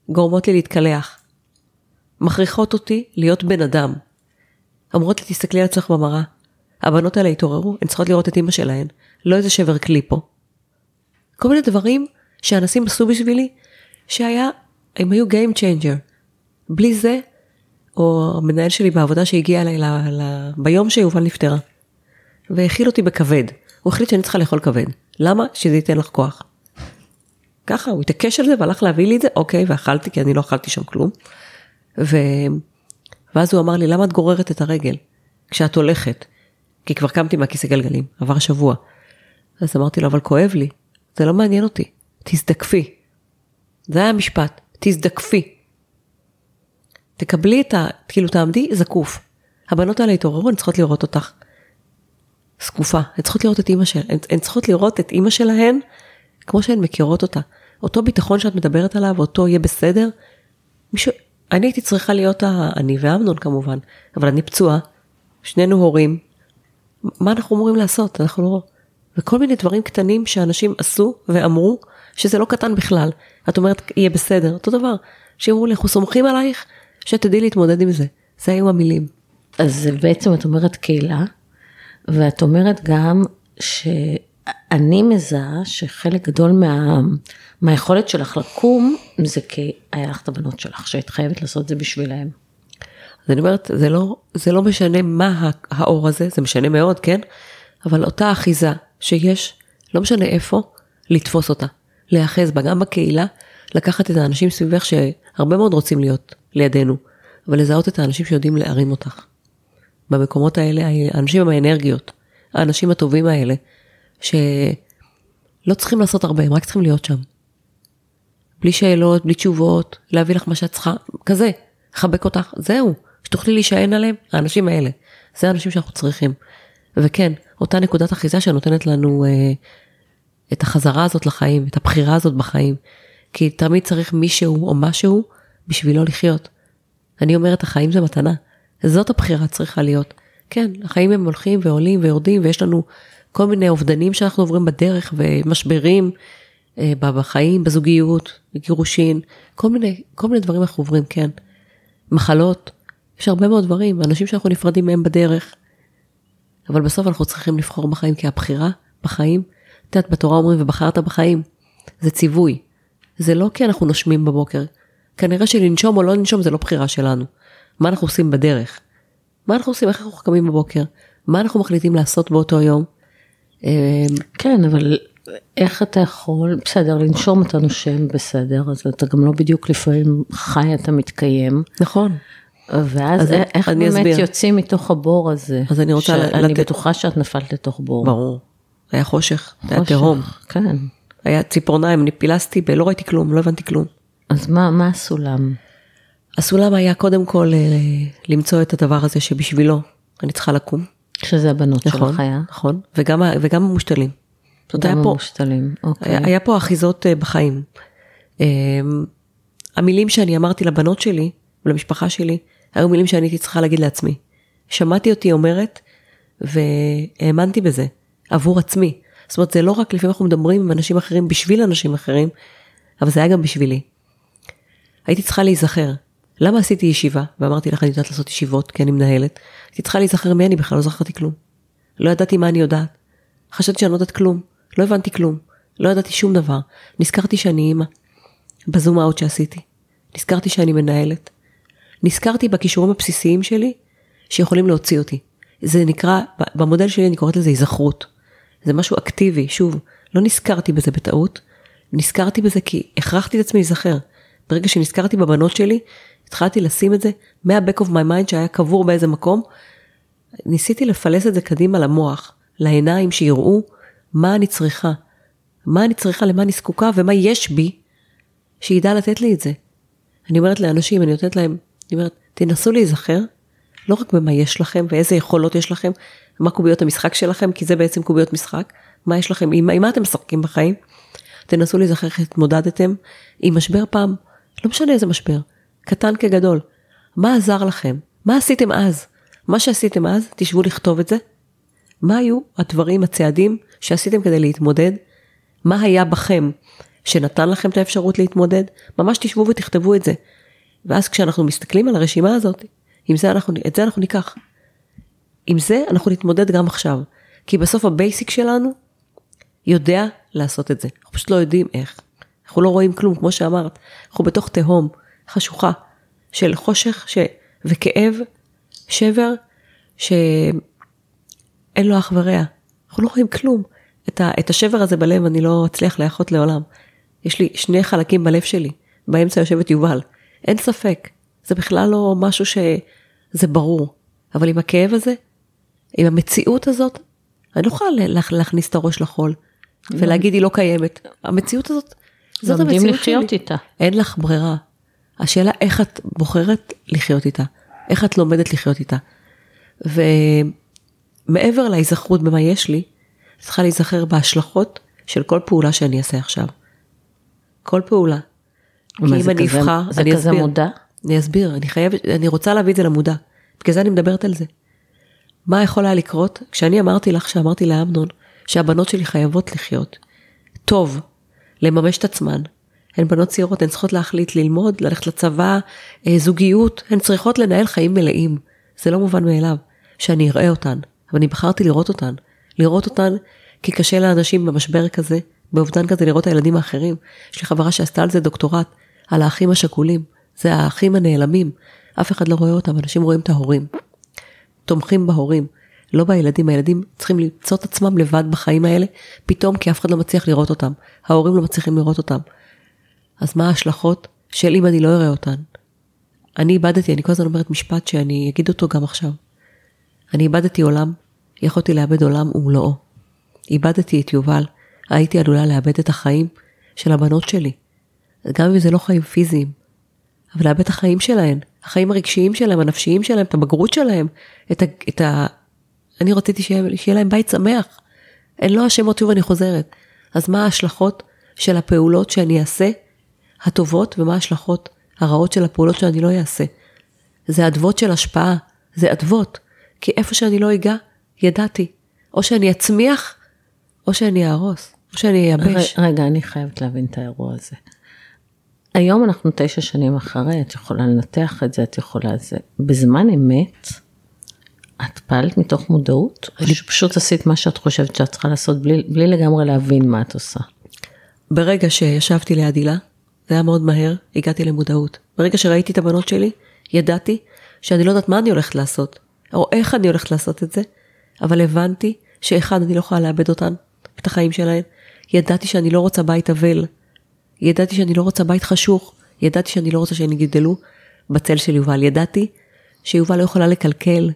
גורמות לי להתקלח, מכריחות אותי להיות בן אדם. אומרות לי, תסתכלי על עצמך במראה, הבנות האלה התעוררו, הן צריכות לראות את אימא שלהן, לא איזה שבר כלי פה. כל מיני דברים שאנשים עשו בשבילי, שהיה, הם היו Game Changer. בלי זה, או המנהל שלי בעבודה שהגיע אליי ל, ל, ביום שיובל נפטרה, והאכיל אותי בכבד. הוא החליט שאני צריכה לאכול כבד. למה? שזה ייתן לך כוח. ככה, הוא התעקש על זה והלך להביא לי את זה, אוקיי, ואכלתי, כי אני לא אכלתי שם כלום. ו... ואז הוא אמר לי, למה את גוררת את הרגל כשאת הולכת? כי כבר קמתי מהכיסא גלגלים, עבר שבוע. אז אמרתי לו, אבל כואב לי, זה לא מעניין אותי, תזדקפי. זה היה המשפט, תזדקפי. תקבלי את ה... כאילו תעמדי זקוף. הבנות האלה התעוררו, הן צריכות לראות אותך. זקופה, הן צריכות לראות את אימא שלהן, הן צריכות לראות את אימא שלהן כמו שהן מכירות אותה. אותו ביטחון שאת מדברת עליו, אותו יהיה בסדר. מישהו, אני הייתי צריכה להיות. אני ואמנון כמובן, אבל אני פצועה, שנינו הורים. מה אנחנו אמורים לעשות? אנחנו לא... וכל מיני דברים קטנים שאנשים עשו ואמרו, שזה לא קטן בכלל. את אומרת, יהיה בסדר, אותו דבר. שאמרו לי, אנחנו סומכים עלייך, שתדעי להתמודד עם זה. זה היו המילים. אז בעצם את אומרת קהילה, ואת אומרת גם שאני מזהה שחלק גדול מה, מהיכולת שלך לקום, זה כי היה לך את הבנות שלך, שהיית חייבת לעשות את זה בשבילהם. אז אני אומרת, זה לא, זה לא משנה מה האור הזה, זה משנה מאוד, כן? אבל אותה אחיזה שיש, לא משנה איפה, לתפוס אותה, להיאחז בה, גם בקהילה, לקחת את האנשים סביבך שהרבה מאוד רוצים להיות לידינו, אבל לזהות את האנשים שיודעים להרים אותך. במקומות האלה, האנשים עם האנרגיות, האנשים הטובים האלה, שלא צריכים לעשות הרבה, הם רק צריכים להיות שם. בלי שאלות, בלי תשובות, להביא לך מה שאת צריכה, כזה, לחבק אותך, זהו, שתוכלי להישען עליהם, האנשים האלה. זה האנשים שאנחנו צריכים. וכן, אותה נקודת אחיזה שנותנת לנו אה, את החזרה הזאת לחיים, את הבחירה הזאת בחיים. כי תמיד צריך מישהו או משהו בשבילו לחיות. אני אומרת, החיים זה מתנה. זאת הבחירה צריכה להיות. כן, החיים הם הולכים ועולים ויורדים, ויש לנו כל מיני אובדנים שאנחנו עוברים בדרך, ומשברים אה, בחיים, בזוגיות, בגירושין, כל מיני, כל מיני דברים אנחנו עוברים, כן. מחלות, יש הרבה מאוד דברים, אנשים שאנחנו נפרדים מהם בדרך. אבל בסוף אנחנו צריכים לבחור בחיים, כי הבחירה בחיים, את יודעת, בתורה אומרים, ובחרת בחיים, זה ציווי. זה לא כי אנחנו נושמים בבוקר. כנראה שלנשום או לא לנשום זה לא בחירה שלנו. מה אנחנו עושים בדרך? מה אנחנו עושים? איך אנחנו קמים בבוקר? מה אנחנו מחליטים לעשות באותו יום? אמ, כן, אבל איך אתה יכול, בסדר, לנשום אתה נושם, בסדר, אז אתה גם לא בדיוק לפעמים חי, אתה מתקיים. נכון. ואז איך באמת אסביר. יוצאים מתוך הבור הזה? אז אני רוצה לתת... אני בטוחה שאת נפלת לתוך בור. ברור. היה חושך, חושך היה תהום. כן. היה ציפורניים, אני פילסתי ולא ראיתי כלום, לא הבנתי כלום. אז מה, מה הסולם? הסולם היה קודם כל אה, למצוא את הדבר הזה שבשבילו אני צריכה לקום. שזה הבנות נכון, שלך היה. נכון, וגם, וגם המושתלים. גם המושתלים, אוקיי. היה, פה אחיזות אה, בחיים. אה, המילים שאני אמרתי לבנות שלי ולמשפחה שלי, היו מילים שאני הייתי צריכה להגיד לעצמי. שמעתי אותי אומרת, והאמנתי בזה, עבור עצמי. זאת אומרת, זה לא רק לפעמים אנחנו מדברים עם אנשים אחרים בשביל אנשים אחרים, אבל זה היה גם בשבילי. הייתי צריכה להיזכר. למה עשיתי ישיבה? ואמרתי לך, אני יודעת לעשות ישיבות, כי אני מנהלת. הייתי צריכה להיזכר מי אני בכלל, לא זכרתי כלום. לא ידעתי מה אני יודעת. חשבתי שאני לא יודעת כלום. לא הבנתי כלום. לא ידעתי שום דבר. נזכרתי שאני אימא. בזום אאוט שעשיתי. נזכרתי שאני מנהלת. נזכרתי בכישורים הבסיסיים שלי, שיכולים להוציא אותי. זה נקרא, במודל שלי אני קוראת לזה היזכרות. זה משהו אקטיבי, שוב, לא נזכרתי בזה בטעות, נזכרתי בזה כי הכרחתי את עצמי להיזכר. ברגע שנזכרתי בבנות שלי, התחלתי לשים את זה מה-back of my mind שהיה קבור באיזה מקום, ניסיתי לפלס את זה קדימה למוח, לעיניים שיראו מה אני צריכה, מה אני צריכה, למה אני זקוקה ומה יש בי, שידע לתת לי את זה. אני אומרת לאנשים, אני נותנת להם, אני אומרת, תנסו להיזכר, לא רק במה יש לכם ואיזה יכולות יש לכם, מה קוביות המשחק שלכם, כי זה בעצם קוביות משחק, מה יש לכם, עם, עם מה אתם משחקים בחיים. תנסו להיזכר איך התמודדתם עם משבר פעם, לא משנה איזה משבר, קטן כגדול. מה עזר לכם? מה עשיתם אז? מה שעשיתם אז, תשבו לכתוב את זה. מה היו הדברים, הצעדים שעשיתם כדי להתמודד? מה היה בכם שנתן לכם את האפשרות להתמודד? ממש תשבו ותכתבו את זה. ואז כשאנחנו מסתכלים על הרשימה הזאת, עם זה אנחנו, את זה אנחנו ניקח. עם זה אנחנו נתמודד גם עכשיו. כי בסוף ה basic שלנו יודע לעשות את זה. אנחנו פשוט לא יודעים איך. אנחנו לא רואים כלום, כמו שאמרת. אנחנו בתוך תהום חשוכה של חושך ש... וכאב, שבר, שאין לו אח ורע. אנחנו לא רואים כלום. את, ה... את השבר הזה בלב אני לא אצליח לאחות לעולם. יש לי שני חלקים בלב שלי, באמצע יושבת יובל. אין ספק, זה בכלל לא משהו שזה ברור. אבל עם הכאב הזה, עם המציאות הזאת, אני לא יכולה להכניס את הראש לחול ולהגיד היא לא קיימת. המציאות הזאת, זאת המציאות שלי. לחיות איתה. אין לך ברירה. השאלה איך את בוחרת לחיות איתה, איך את לומדת לחיות איתה. ומעבר להיזכרות במה יש לי, צריכה להיזכר בהשלכות של כל פעולה שאני אעשה עכשיו. כל פעולה. כי אם אני אבחר, זה אני כזה אסביר. מודע? אני אסביר, אני חייבת, אני רוצה להביא את זה למודע. בגלל זה אני מדברת על זה. מה יכול היה לקרות כשאני אמרתי לך, שאמרתי לאמנון, שהבנות שלי חייבות לחיות. טוב, לממש את עצמן. הן בנות צעירות, הן צריכות להחליט ללמוד, ללכת לצבא, אה, זוגיות, הן צריכות לנהל חיים מלאים. זה לא מובן מאליו, שאני אראה אותן, אבל אני בחרתי לראות אותן. לראות אותן כי קשה לאנשים במשבר כזה, באובדן כזה, לראות את הילדים האחרים. יש לי חברה שעשתה על זה דוקטורט, על האחים השכולים. זה האחים הנעלמים. אף אחד לא רואה אותם, אנשים רואים את ההורים. תומכים בהורים, לא בילדים, הילדים צריכים למצוא את עצמם לבד בחיים האלה, פתאום כי אף אחד לא מצליח לראות אותם, ההורים לא מצליחים לראות אותם. אז מה ההשלכות של אם אני לא אראה אותן? אני איבדתי, אני כל הזמן אומרת משפט שאני אגיד אותו גם עכשיו. אני איבדתי עולם, יכולתי לאבד עולם ומלואו. איבדתי את יובל, הייתי עלולה לאבד את החיים של הבנות שלי. גם אם זה לא חיים פיזיים, אבל לאבד את החיים שלהן, החיים הרגשיים שלהם, הנפשיים שלהם, את הבגרות שלהם, את ה... את. אני רציתי שיהיה, שיהיה להם בית שמח. הן לא אשמות, שוב אני חוזרת. אז מה ההשלכות של הפעולות שאני אעשה, הטובות, ומה ההשלכות הרעות של הפעולות שאני לא אעשה? זה אדוות של השפעה, זה אדוות. כי איפה שאני לא אגע, ידעתי. או שאני אצמיח, או שאני אהרוס, או שאני אייבש. רגע, אני חייבת להבין את האירוע הזה. היום אנחנו תשע שנים אחרי, את יכולה לנתח את זה, את יכולה זה. בזמן אמת, את פעלת מתוך מודעות, או שפשוט עשית מה שאת חושבת שאת צריכה לעשות בלי, בלי לגמרי להבין מה את עושה? ברגע שישבתי ליד הילה, זה היה מאוד מהר, הגעתי למודעות. ברגע שראיתי את הבנות שלי, ידעתי שאני לא יודעת מה אני הולכת לעשות, או איך אני הולכת לעשות את זה, אבל הבנתי שאחד, אני לא יכולה לאבד אותן, את החיים שלהן. ידעתי שאני לא רוצה בית אבל, ידעתי שאני לא רוצה בית חשוך, ידעתי שאני לא רוצה שהן יגדלו בצל של יובל, ידעתי שיובל לא יכולה לקלקל.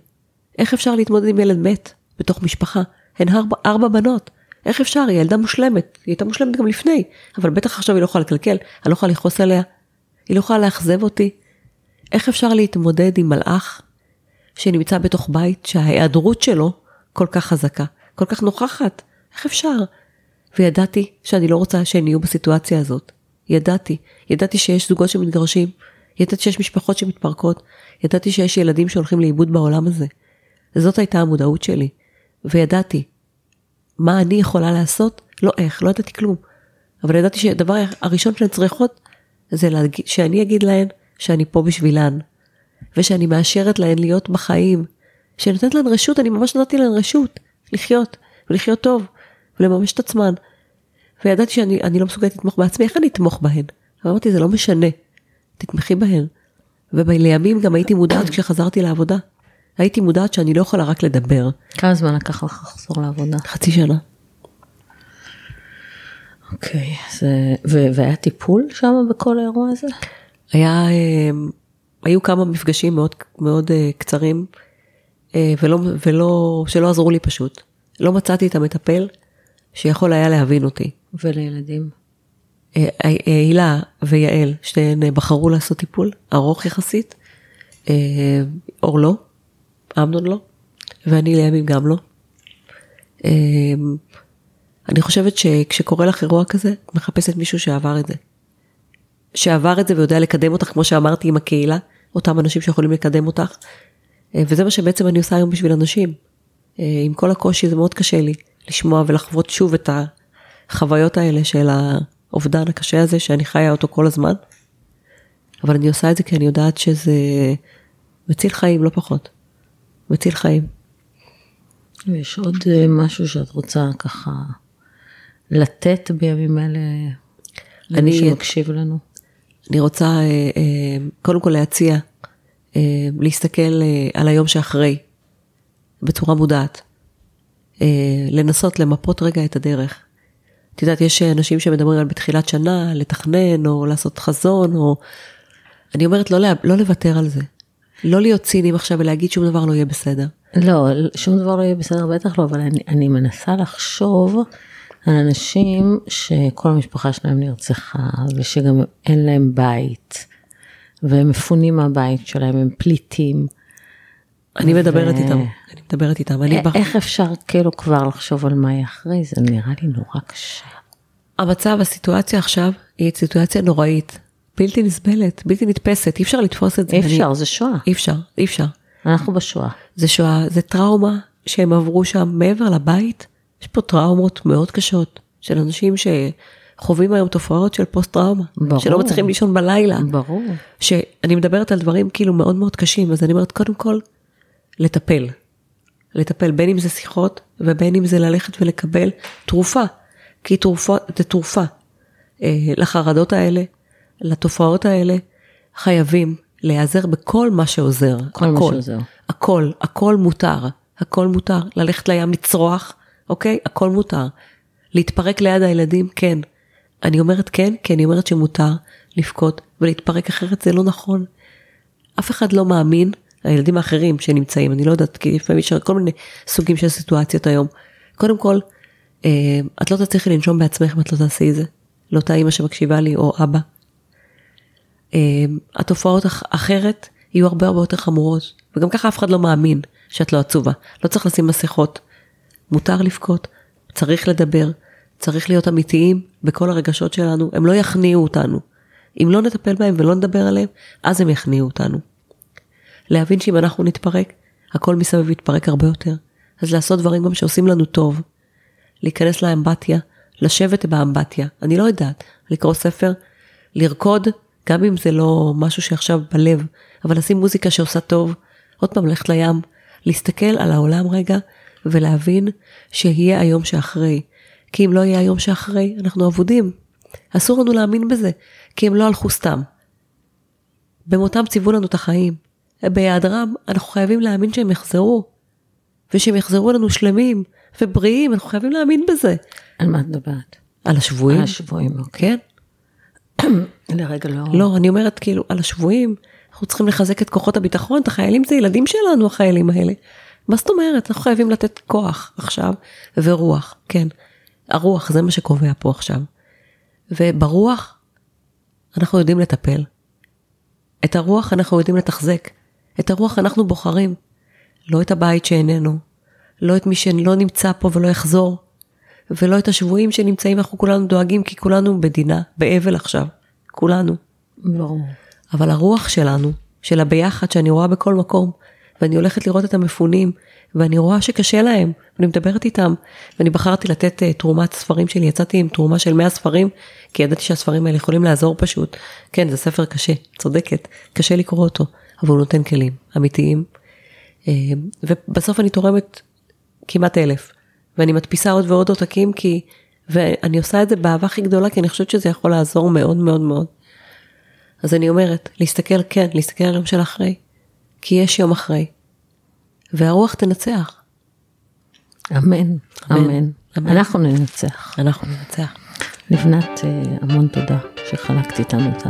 איך אפשר להתמודד עם ילד מת בתוך משפחה? הן ארבע, ארבע בנות, איך אפשר? היא ילדה מושלמת, היא הייתה מושלמת גם לפני, אבל בטח עכשיו היא לא יכולה לקלקל, אני לא יכולה לכעוס עליה, היא לא יכולה לאכזב אותי. איך אפשר להתמודד עם מלאך שנמצא בתוך בית שההיעדרות שלו כל כך חזקה, כל כך נוכחת? איך אפשר? וידעתי שאני לא רוצה שהן יהיו בסיטואציה הזאת. ידעתי, ידעתי שיש זוגות שמתגרשים, ידעתי שיש משפחות שמתפרקות, ידעתי שיש ילדים שהולכים לאיבוד בעולם הזה. זאת הייתה המודעות שלי. וידעתי מה אני יכולה לעשות, לא איך, לא ידעתי כלום. אבל ידעתי שהדבר הראשון שהן צריכות זה להגיד, שאני אגיד להן שאני פה בשבילן, ושאני מאשרת להן להיות בחיים, שנותנת להן רשות, אני ממש נתתי להן רשות לחיות, ולחיות טוב, ולממש את עצמן. וידעתי שאני לא מסוגלת לתמוך בעצמי, איך אני אתמוך בהן? אמרתי, זה לא משנה, תתמכי בהן. ולימים גם הייתי מודעת כשחזרתי לעבודה. הייתי מודעת שאני לא יכולה רק לדבר. כמה זמן לקח לך לחזור לעבודה? חצי שנה. אוקיי, זה... והיה טיפול שם בכל האירוע הזה? היה, אמ, היו כמה מפגשים מאוד מאוד אה, קצרים, אה, ולא, ולא, שלא עזרו לי פשוט. לא מצאתי את המטפל שיכול היה להבין אותי. ולילדים? אה, הילה ויעל, שתיהן בחרו לעשות טיפול ארוך יחסית, אור לא, אמנון לא, ואני לימים גם לא. אני חושבת שכשקורה לך אירוע כזה, את מחפשת מישהו שעבר את זה. שעבר את זה ויודע לקדם אותך, כמו שאמרתי, עם הקהילה, אותם אנשים שיכולים לקדם אותך. וזה מה שבעצם אני עושה היום בשביל אנשים. עם כל הקושי זה מאוד קשה לי לשמוע ולחוות שוב את החוויות האלה של האובדן הקשה הזה שאני חיה אותו כל הזמן. אבל אני עושה את זה כי אני יודעת שזה מציל חיים, לא פחות. מציל חיים. יש עוד אה, משהו שאת רוצה ככה לתת בימים אלה למי שמקשיב לנו? אני רוצה אה, אה, קודם כל להציע, להסתכל על היום שאחרי, בצורה מודעת. לנסות למפות רגע את הדרך. את יודעת, יש אנשים שמדברים על בתחילת שנה, לתכנן, או לעשות חזון, או... אני אומרת לא, לא לוותר על זה. לא להיות ציניים עכשיו ולהגיד שום דבר לא יהיה בסדר. לא, שום דבר לא יהיה בסדר, בטח לא, אבל אני, אני מנסה לחשוב על אנשים שכל המשפחה שלהם נרצחה, ושגם אין להם בית, והם מפונים מהבית שלהם, הם פליטים. אני מדברת ו- איתם, אני מדברת איתם. אני בח... איך אפשר כאילו כבר לחשוב על מה יהיה אחרי זה? נראה לי נורא קשה. המצב, הסיטואציה עכשיו, היא סיטואציה נוראית, בלתי נסבלת, בלתי נתפסת, אי אפשר לתפוס את זה. אי אני- אפשר, זה שואה. אי אפשר, אי אפשר. אנחנו בשואה. זה שואה, זה טראומה שהם עברו שם מעבר לבית. יש פה טראומות מאוד קשות של אנשים שחווים היום תופעות של פוסט טראומה. ברור. שלא מצליחים לישון בלילה. ברור. שאני מדברת על דברים כאילו מאוד מאוד קשים, אז אני אומרת קודם כל, לטפל. לטפל בין אם זה שיחות ובין אם זה ללכת ולקבל תרופה. כי תרופות, זה תרופה. אה, לחרדות האלה, לתופעות האלה, חייבים להיעזר בכל מה שעוזר. כל מה הכל. שעוזר. הכל, הכל מותר. הכל מותר. ללכת לים לצרוח, אוקיי? הכל מותר. להתפרק ליד הילדים, כן. אני אומרת כן, כי אני אומרת שמותר לבכות ולהתפרק אחרת זה לא נכון. אף אחד לא מאמין, הילדים האחרים שנמצאים, אני לא יודעת, כי לפעמים יש כל מיני סוגים של סיטואציות היום. קודם כל, אה, את לא תצליחי לנשום בעצמך אם את לא תעשי את זה. לאותה אימא שמקשיבה לי או אבא. אה, התופעות אח- אחרת יהיו הרבה הרבה יותר חמורות, וגם ככה אף אחד לא מאמין שאת לא עצובה. לא צריך לשים מסכות. מותר לבכות, צריך לדבר, צריך להיות אמיתיים בכל הרגשות שלנו, הם לא יכניעו אותנו. אם לא נטפל בהם ולא נדבר עליהם, אז הם יכניעו אותנו. להבין שאם אנחנו נתפרק, הכל מסביב יתפרק הרבה יותר. אז לעשות דברים גם שעושים לנו טוב. להיכנס לאמבטיה, לשבת באמבטיה, אני לא יודעת, לקרוא ספר, לרקוד, גם אם זה לא משהו שעכשיו בלב, אבל לשים מוזיקה שעושה טוב, עוד פעם ללכת לים, להסתכל על העולם רגע ולהבין שיהיה היום שאחרי. כי אם לא יהיה היום שאחרי, אנחנו אבודים. אסור לנו להאמין בזה, כי הם לא הלכו סתם. במותם ציוו לנו את החיים. בהיעדרם, אנחנו חייבים להאמין שהם יחזרו. ושהם יחזרו אלינו שלמים ובריאים, אנחנו חייבים להאמין בזה. על מה את מדברת? על השבויים? על השבויים, אוקיי. כן. לרגע לא... לא, אני אומרת כאילו, על השבויים, אנחנו צריכים לחזק את כוחות הביטחון, את החיילים זה ילדים שלנו, החיילים האלה. מה זאת אומרת? אנחנו חייבים לתת כוח עכשיו, ורוח, כן. הרוח, זה מה שקובע פה עכשיו. וברוח, אנחנו יודעים לטפל. את הרוח אנחנו יודעים לתחזק. את הרוח אנחנו בוחרים. לא את הבית שאיננו, לא את מי שלא נמצא פה ולא יחזור, ולא את השבויים שנמצאים, אנחנו כולנו דואגים, כי כולנו בדינה, באבל עכשיו. כולנו. ברור. אבל הרוח שלנו, של הביחד שאני רואה בכל מקום, ואני הולכת לראות את המפונים, ואני רואה שקשה להם, ואני מדברת איתם, ואני בחרתי לתת uh, תרומת ספרים שלי, יצאתי עם תרומה של 100 ספרים, כי ידעתי שהספרים האלה יכולים לעזור פשוט. כן, זה ספר קשה, צודקת, קשה לקרוא אותו, אבל הוא נותן כלים אמיתיים. Uh, ובסוף אני תורמת כמעט אלף, ואני מדפיסה עוד ועוד עותקים, כי, ואני עושה את זה באהבה הכי גדולה, כי אני חושבת שזה יכול לעזור מאוד מאוד מאוד. אז אני אומרת, להסתכל, כן, להסתכל על יום של אחרי, כי יש יום אחרי. והרוח תנצח, אמן, אמן. אמן. אנחנו ננצח. אנחנו ננצח. לבנת, אה, המון תודה שחלקת איתנו את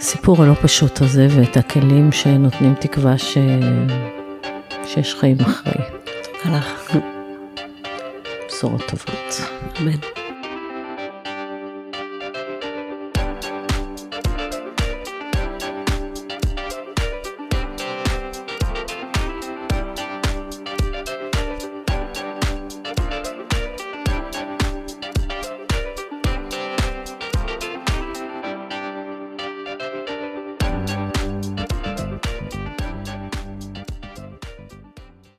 הסיפור הלא פשוט הזה ואת הכלים שנותנים תקווה ש... שיש חיים אחרי. הלך, sort of it. Amen.